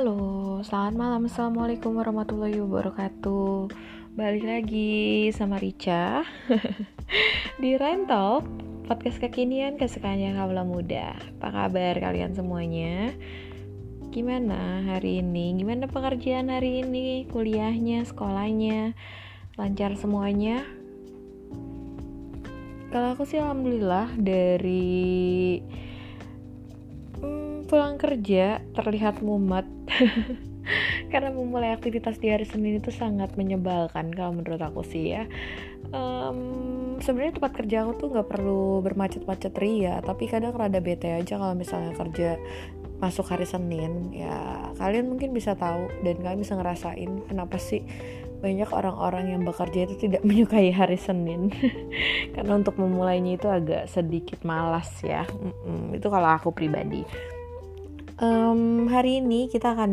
Halo, selamat malam. Assalamualaikum warahmatullahi wabarakatuh. Balik lagi sama Rica di Rental podcast kekinian kesukaannya kaula muda. Apa kabar kalian semuanya? Gimana hari ini? Gimana pekerjaan hari ini? Kuliahnya, sekolahnya, lancar semuanya? Kalau aku sih alhamdulillah dari pulang kerja terlihat mumet. Karena memulai aktivitas di hari Senin itu sangat menyebalkan kalau menurut aku sih ya. Um, sebenarnya tempat kerja aku tuh nggak perlu bermacet-macet ria tapi kadang rada bete aja kalau misalnya kerja masuk hari Senin. Ya kalian mungkin bisa tahu dan kalian bisa ngerasain kenapa sih banyak orang-orang yang bekerja itu tidak menyukai hari Senin. Karena untuk memulainya itu agak sedikit malas ya. Mm -mm, itu kalau aku pribadi um, hari ini kita akan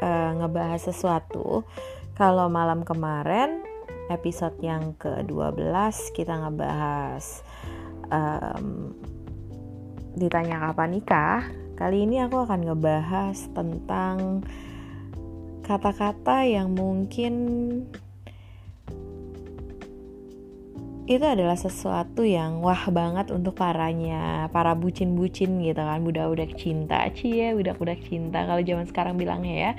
uh, ngebahas sesuatu. Kalau malam kemarin episode yang ke-12 kita ngebahas um, ditanya kapan nikah. Kali ini aku akan ngebahas tentang kata-kata yang mungkin itu adalah sesuatu yang wah banget untuk paranya para bucin-bucin gitu kan budak-budak cinta. Cie budak-budak cinta kalau zaman sekarang bilangnya ya.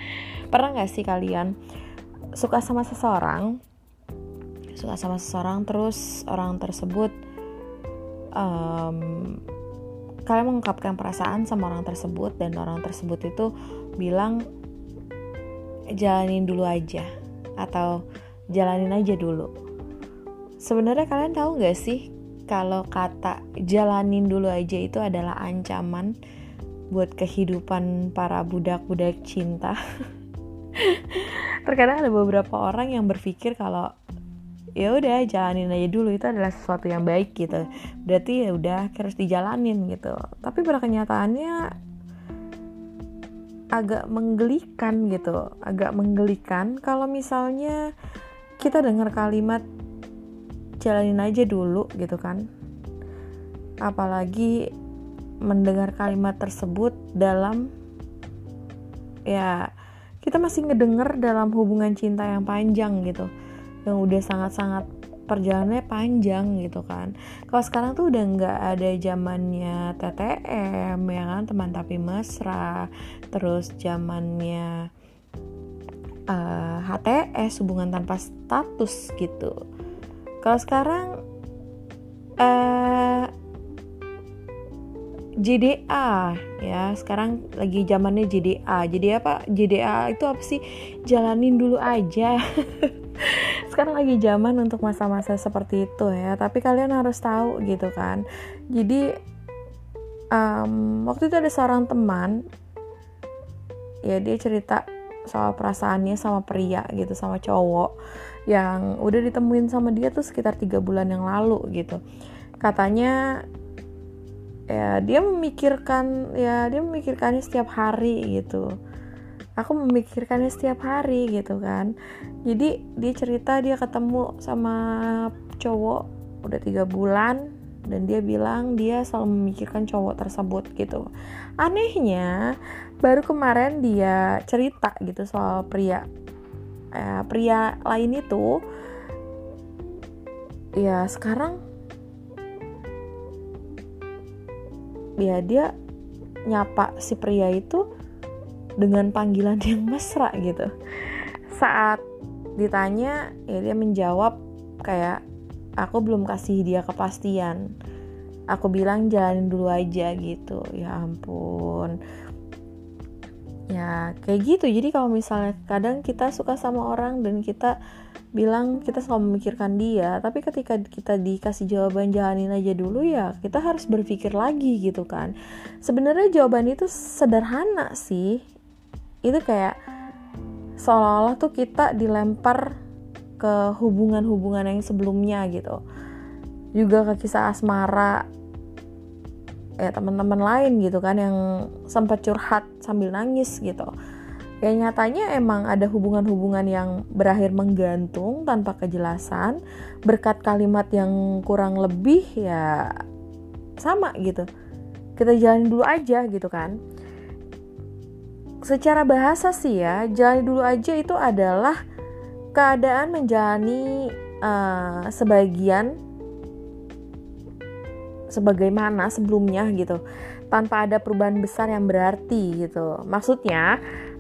Pernah nggak sih kalian suka sama seseorang suka sama seseorang terus orang tersebut um, kalian mengungkapkan perasaan sama orang tersebut dan orang tersebut itu bilang jalanin dulu aja atau jalanin aja dulu Sebenarnya kalian tahu gak sih kalau kata jalanin dulu aja itu adalah ancaman buat kehidupan para budak-budak cinta. Terkadang ada beberapa orang yang berpikir kalau ya udah jalanin aja dulu itu adalah sesuatu yang baik gitu. Berarti ya udah harus dijalanin gitu. Tapi pada kenyataannya agak menggelikan gitu, agak menggelikan kalau misalnya kita dengar kalimat jalanin aja dulu gitu kan. Apalagi mendengar kalimat tersebut dalam ya kita masih ngedenger dalam hubungan cinta yang panjang gitu. Yang udah sangat-sangat perjalanannya panjang gitu kan. Kalau sekarang tuh udah nggak ada zamannya TTM ya kan? Teman tapi mesra. Terus zamannya uh, eh, HTS hubungan tanpa status gitu kalau sekarang uh, eh, JDA ya. Sekarang lagi zamannya JDA jadi apa? JDA itu apa sih? Jalanin dulu aja. Sekarang lagi zaman untuk masa-masa seperti itu ya. Tapi kalian harus tahu gitu kan. Jadi um, waktu itu ada seorang teman. Ya dia cerita soal perasaannya sama pria gitu sama cowok yang udah ditemuin sama dia tuh sekitar tiga bulan yang lalu gitu. Katanya ya dia memikirkan ya dia memikirkannya setiap hari gitu. Aku memikirkannya setiap hari gitu kan. Jadi dia cerita dia ketemu sama cowok udah tiga bulan dan dia bilang dia selalu memikirkan cowok tersebut gitu. Anehnya baru kemarin dia cerita gitu soal pria eh, pria lain itu ya sekarang ya dia nyapa si pria itu dengan panggilan yang mesra gitu. Saat ditanya ya dia menjawab kayak aku belum kasih dia kepastian. Aku bilang jalanin dulu aja gitu. Ya ampun ya kayak gitu. Jadi kalau misalnya kadang kita suka sama orang dan kita bilang kita selalu memikirkan dia tapi ketika kita dikasih jawaban jalanin aja dulu ya kita harus berpikir lagi gitu kan. Sebenarnya jawaban itu sederhana sih. Itu kayak seolah-olah tuh kita dilempar ke hubungan-hubungan yang sebelumnya gitu. Juga ke kisah asmara ya teman-teman lain gitu kan yang sempat curhat sambil nangis gitu. Ya nyatanya emang ada hubungan-hubungan yang berakhir menggantung tanpa kejelasan. Berkat kalimat yang kurang lebih ya sama gitu. Kita jalanin dulu aja gitu kan. Secara bahasa sih ya jalani dulu aja itu adalah keadaan menjalani uh, sebagian sebagaimana sebelumnya gitu. Tanpa ada perubahan besar yang berarti gitu. Maksudnya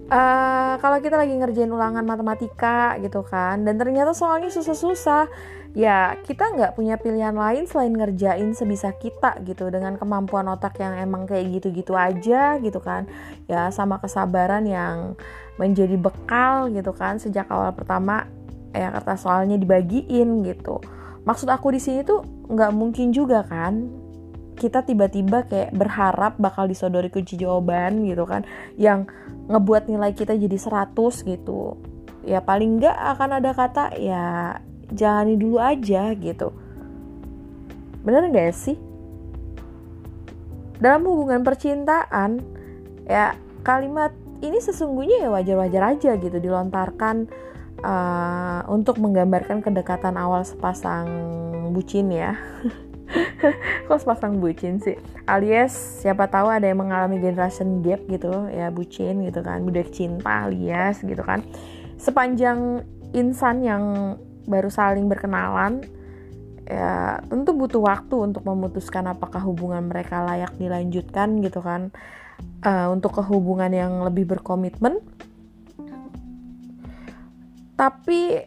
uh, kalau kita lagi ngerjain ulangan matematika gitu kan dan ternyata soalnya susah-susah ya kita nggak punya pilihan lain selain ngerjain sebisa kita gitu dengan kemampuan otak yang emang kayak gitu-gitu aja gitu kan. Ya sama kesabaran yang menjadi bekal gitu kan sejak awal pertama ya kata soalnya dibagiin gitu. Maksud aku di sini tuh nggak mungkin juga kan kita tiba-tiba kayak berharap bakal disodori kunci jawaban gitu kan yang ngebuat nilai kita jadi 100 gitu. Ya paling nggak akan ada kata ya jalani dulu aja gitu. Bener gak sih? Dalam hubungan percintaan ya kalimat ini sesungguhnya ya wajar-wajar aja gitu dilontarkan uh, untuk menggambarkan kedekatan awal sepasang bucin ya kok sepasang bucin sih? Alias siapa tahu ada yang mengalami generation gap gitu ya bucin gitu kan budak cinta alias gitu kan. Sepanjang insan yang baru saling berkenalan ya tentu butuh waktu untuk memutuskan apakah hubungan mereka layak dilanjutkan gitu kan. Uh, untuk kehubungan yang lebih berkomitmen. Tapi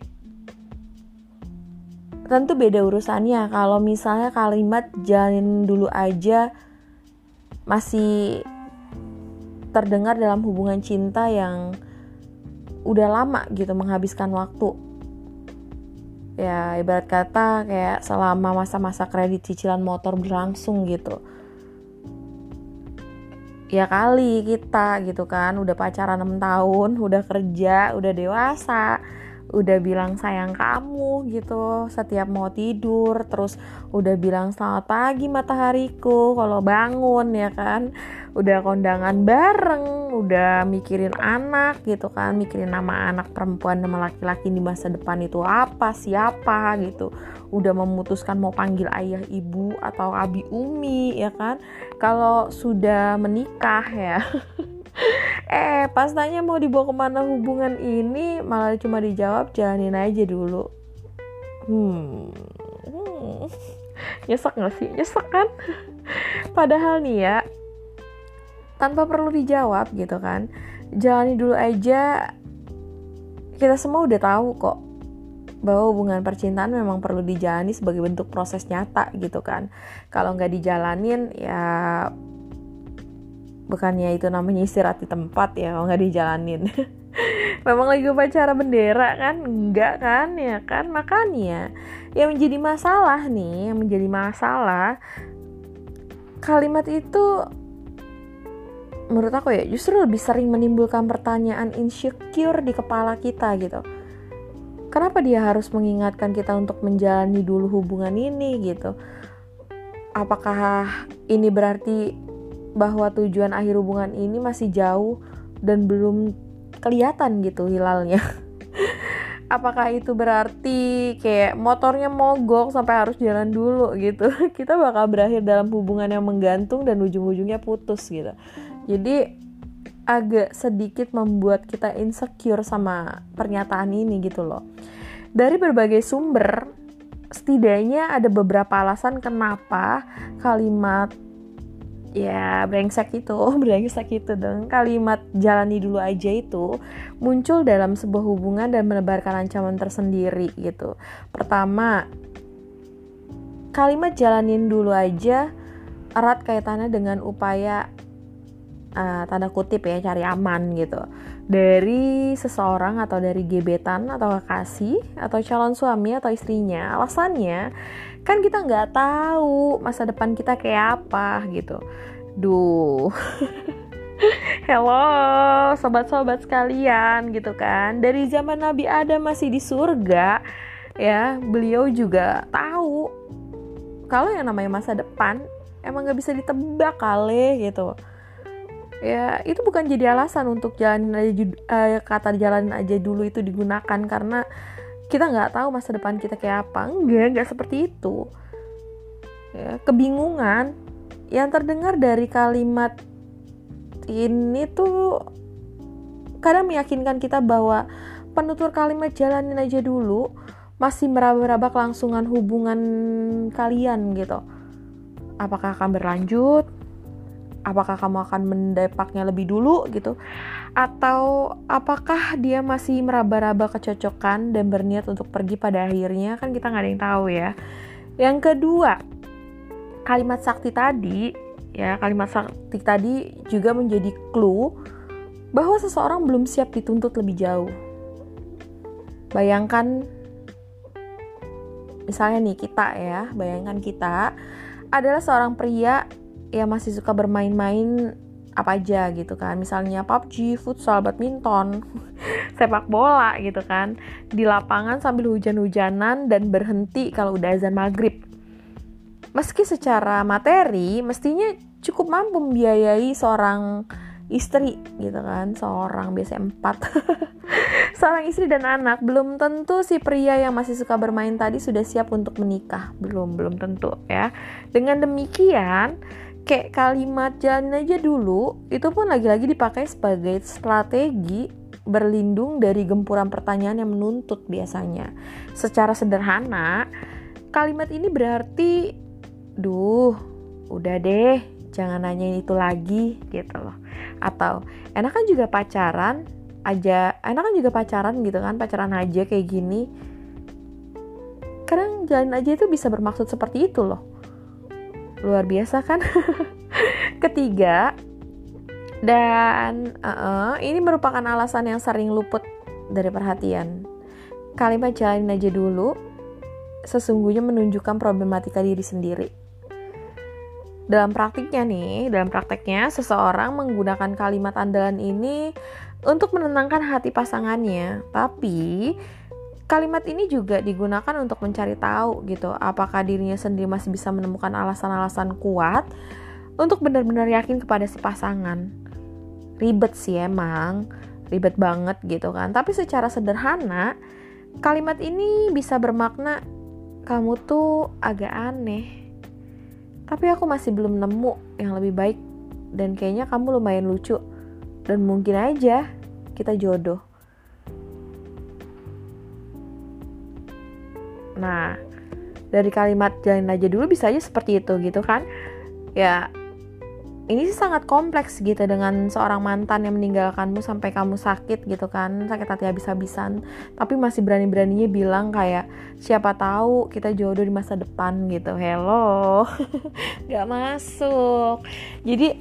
tentu beda urusannya. Kalau misalnya kalimat jalin dulu aja masih terdengar dalam hubungan cinta yang udah lama gitu menghabiskan waktu. Ya ibarat kata kayak selama masa-masa kredit cicilan motor berlangsung gitu. Ya kali kita gitu kan udah pacaran 6 tahun udah kerja udah dewasa udah bilang sayang kamu gitu setiap mau tidur terus udah bilang selamat pagi matahariku. Kalau bangun ya kan udah kondangan bareng udah mikirin anak gitu kan mikirin nama anak perempuan sama laki-laki di masa depan itu apa siapa gitu. Udah memutuskan mau panggil ayah ibu atau abi umi ya kan. Kalau sudah menikah ya eh pas tanya mau dibawa ke mana hubungan ini malah cuma dijawab jalanin aja dulu. Hmm, hmm. nyesek gak sih? Nyesek kan? Padahal nih ya tanpa perlu dijawab gitu kan jalani dulu aja. Kita semua udah tahu kok bahwa hubungan percintaan memang perlu dijalani sebagai bentuk proses nyata gitu kan. Kalau nggak dijalanin ya bukannya itu namanya istirahat di tempat ya kalau nggak dijalanin. Memang lagi upacara bendera kan? Enggak kan ya kan? Makanya yang menjadi masalah nih yang menjadi masalah kalimat itu menurut aku ya justru lebih sering menimbulkan pertanyaan insecure di kepala kita gitu. Kenapa dia harus mengingatkan kita untuk menjalani dulu hubungan ini gitu? Apakah ini berarti bahwa tujuan akhir hubungan ini masih jauh dan belum kelihatan gitu hilalnya. Apakah itu berarti kayak motornya mogok sampai harus jalan dulu gitu? Kita bakal berakhir dalam hubungan yang menggantung dan ujung-ujungnya putus gitu. Jadi agak sedikit membuat kita insecure sama pernyataan ini gitu loh. Dari berbagai sumber, setidaknya ada beberapa alasan kenapa kalimat ya brengsek itu brengsek itu dong. Kalimat jalani dulu aja itu muncul dalam sebuah hubungan dan menebarkan ancaman tersendiri gitu. Pertama kalimat jalanin dulu aja erat kaitannya dengan upaya uh, tanda kutip ya cari aman gitu. Dari seseorang atau dari gebetan atau kekasih atau calon suami atau istrinya alasannya kan kita nggak tahu masa depan kita kayak apa gitu. Duh. Hello sobat-sobat sekalian gitu kan. Dari zaman Nabi Adam masih di surga Ya beliau juga tahu Kalau yang namanya masa depan Emang gak bisa ditebak kali gitu. Ya itu bukan jadi alasan untuk jalan aja uh, Kata jalan aja dulu itu digunakan Karena kita nggak tahu masa depan kita kayak apa enggak nggak seperti itu ya, kebingungan yang terdengar dari kalimat ini tuh kadang meyakinkan kita bahwa penutur kalimat jalanin aja dulu masih meraba-raba kelangsungan hubungan kalian gitu. Apakah akan berlanjut? Apakah kamu akan mendepaknya lebih dulu gitu? Atau apakah dia masih meraba-raba kecocokan dan berniat untuk pergi pada akhirnya? Kan kita nggak ada yang tahu ya. Yang kedua, kalimat sakti tadi ya kalimat sakti tadi juga menjadi clue bahwa seseorang belum siap dituntut lebih jauh. Bayangkan misalnya nih kita ya, bayangkan kita adalah seorang pria yang masih suka bermain-main apa aja gitu kan. Misalnya PUBG, futsal, badminton, sepak bola gitu kan. Di lapangan sambil hujan-hujanan dan berhenti kalau udah azan maghrib. Meski secara materi mestinya cukup mampu membiayai seorang istri gitu kan seorang biasa empat seorang istri dan anak belum tentu si pria yang masih suka bermain tadi sudah siap untuk menikah belum belum tentu ya dengan demikian kayak kalimat jalan aja dulu itu pun lagi-lagi dipakai sebagai strategi berlindung dari gempuran pertanyaan yang menuntut biasanya. Secara sederhana kalimat ini berarti duh udah deh jangan nanyain itu lagi gitu loh. Atau enak kan juga pacaran aja enak kan juga pacaran gitu kan pacaran aja kayak gini. Kadang jalan aja itu bisa bermaksud seperti itu loh luar biasa kan? Ketiga dan uh -uh, ini merupakan alasan yang sering luput dari perhatian. Kalimat jalanin aja dulu sesungguhnya menunjukkan problematika diri sendiri. Dalam praktiknya nih, dalam prakteknya seseorang menggunakan kalimat andalan ini untuk menenangkan hati pasangannya. Tapi kalimat ini juga digunakan untuk mencari tahu gitu, apakah dirinya sendiri masih bisa menemukan alasan-alasan kuat untuk benar-benar yakin kepada si pasangan. Ribet sih emang, ribet banget gitu kan. Tapi secara sederhana, kalimat ini bisa bermakna kamu tuh agak aneh tapi aku masih belum nemu yang lebih baik dan kayaknya kamu lumayan lucu dan mungkin aja kita jodoh. Nah, dari kalimat jalan aja dulu bisa aja seperti itu gitu kan. Ya, ini sih sangat kompleks gitu dengan seorang mantan yang meninggalkanmu sampai kamu sakit gitu kan sakit hati habis-habisan. Tapi masih berani-beraninya bilang kayak siapa tahu kita jodoh di masa depan gitu. Hello nggak masuk. Jadi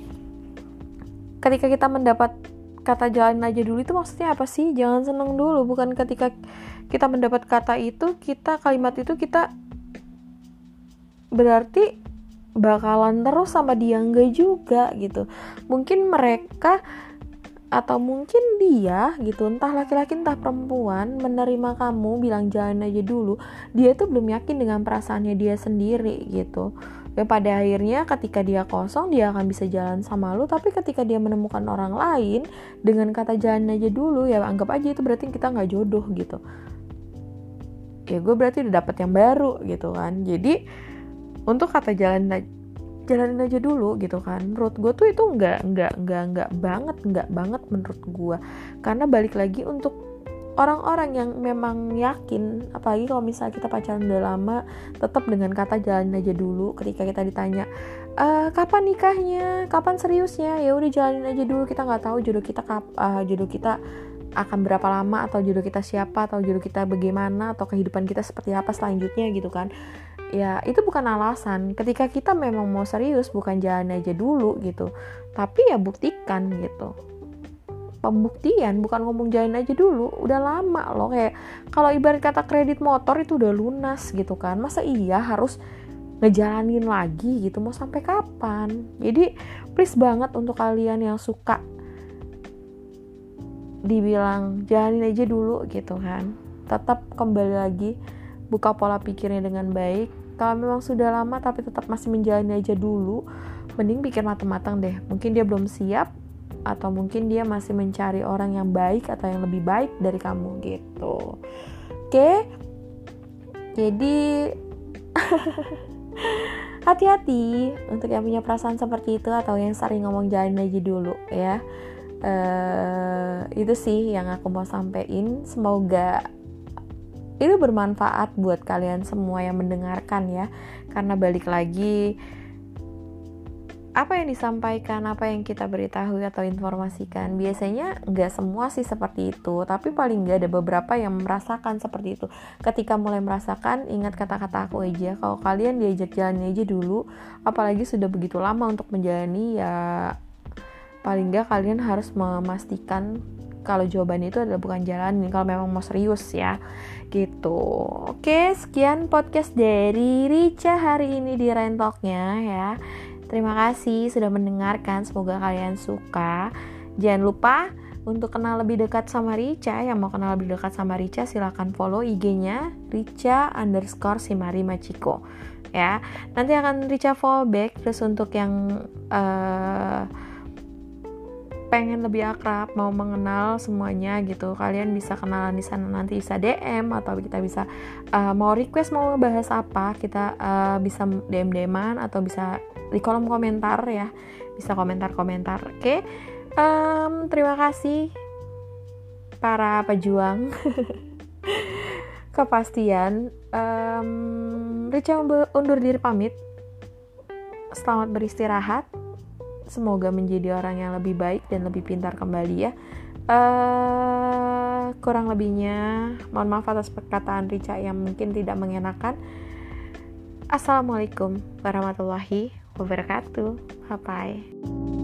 ketika kita mendapat kata jalan aja dulu itu maksudnya apa sih? Jangan seneng dulu bukan ketika kita mendapat kata itu kita kalimat itu kita berarti bakalan terus sama dia enggak juga gitu. Mungkin mereka atau mungkin dia gitu entah laki-laki entah perempuan menerima kamu bilang jalan aja dulu dia tuh belum yakin dengan perasaannya dia sendiri gitu. Dan pada akhirnya ketika dia kosong dia akan bisa jalan sama lu tapi ketika dia menemukan orang lain dengan kata jalan aja dulu ya anggap aja itu berarti kita nggak jodoh gitu ya gue berarti udah dapet yang baru gitu kan. Jadi untuk kata jalan jalanin aja dulu gitu kan. Menurut gue tuh itu nggak nggak nggak nggak banget nggak banget menurut gue. Karena balik lagi untuk orang-orang yang memang yakin apalagi kalau misalnya kita pacaran udah lama tetap dengan kata jalanin aja dulu. Ketika kita ditanya e, kapan nikahnya? Kapan seriusnya? Ya udah jalanin aja dulu. Kita nggak tahu jodoh kita kap uh, jodoh kita akan berapa lama atau jodoh kita siapa atau jodoh kita bagaimana atau kehidupan kita seperti apa selanjutnya gitu kan. Ya itu bukan alasan. Ketika kita memang mau serius bukan jalan aja dulu gitu. Tapi ya buktikan gitu. Pembuktian bukan ngomong jalan aja dulu. Udah lama loh kayak kalau ibarat kata kredit motor itu udah lunas gitu kan. Masa iya harus ngejalanin lagi gitu? Mau sampai kapan? Jadi please banget untuk kalian yang suka dibilang jalanin aja dulu gitu kan. Tetap kembali lagi buka pola pikirnya dengan baik. Kalau memang sudah lama tapi tetap masih menjalani aja dulu mending pikir matang-matang deh. Mungkin dia belum siap atau mungkin dia masih mencari orang yang baik atau yang lebih baik dari kamu gitu. Oke? Jadi hati-hati untuk yang punya perasaan seperti itu atau yang sering ngomong jalan aja dulu ya uh, itu sih yang aku mau sampaikan semoga itu bermanfaat buat kalian semua yang mendengarkan ya. Karena balik lagi apa yang disampaikan, apa yang kita beritahu atau informasikan biasanya nggak semua sih seperti itu, tapi paling nggak ada beberapa yang merasakan seperti itu. Ketika mulai merasakan, ingat kata-kata aku aja, kalau kalian diajak jalan aja dulu, apalagi sudah begitu lama untuk menjalani ya paling nggak kalian harus memastikan kalau jawaban itu adalah bukan jalan kalau memang mau serius ya gitu oke sekian podcast dari Rica hari ini di Rentoknya ya Terima kasih sudah mendengarkan, semoga kalian suka. Jangan lupa untuk kenal lebih dekat sama Rica, yang mau kenal lebih dekat sama Rica silahkan follow IG-nya Rica underscore Simari Machiko ya. Nanti akan Rica follow back, terus untuk yang uh, pengen lebih akrab, mau mengenal semuanya gitu, kalian bisa kenalan di sana nanti bisa DM atau kita bisa uh, mau request mau ngebahas apa, kita uh, bisa DM DMan atau bisa di kolom komentar ya, bisa komentar-komentar. Oke, okay? um, terima kasih para pejuang kepastian. Um, Rica undur diri pamit. Selamat beristirahat semoga menjadi orang yang lebih baik dan lebih pintar kembali ya. Uh, kurang lebihnya mohon maaf atas perkataan Rica yang mungkin tidak mengenakan. Assalamualaikum warahmatullahi wabarakatuh. Bye bye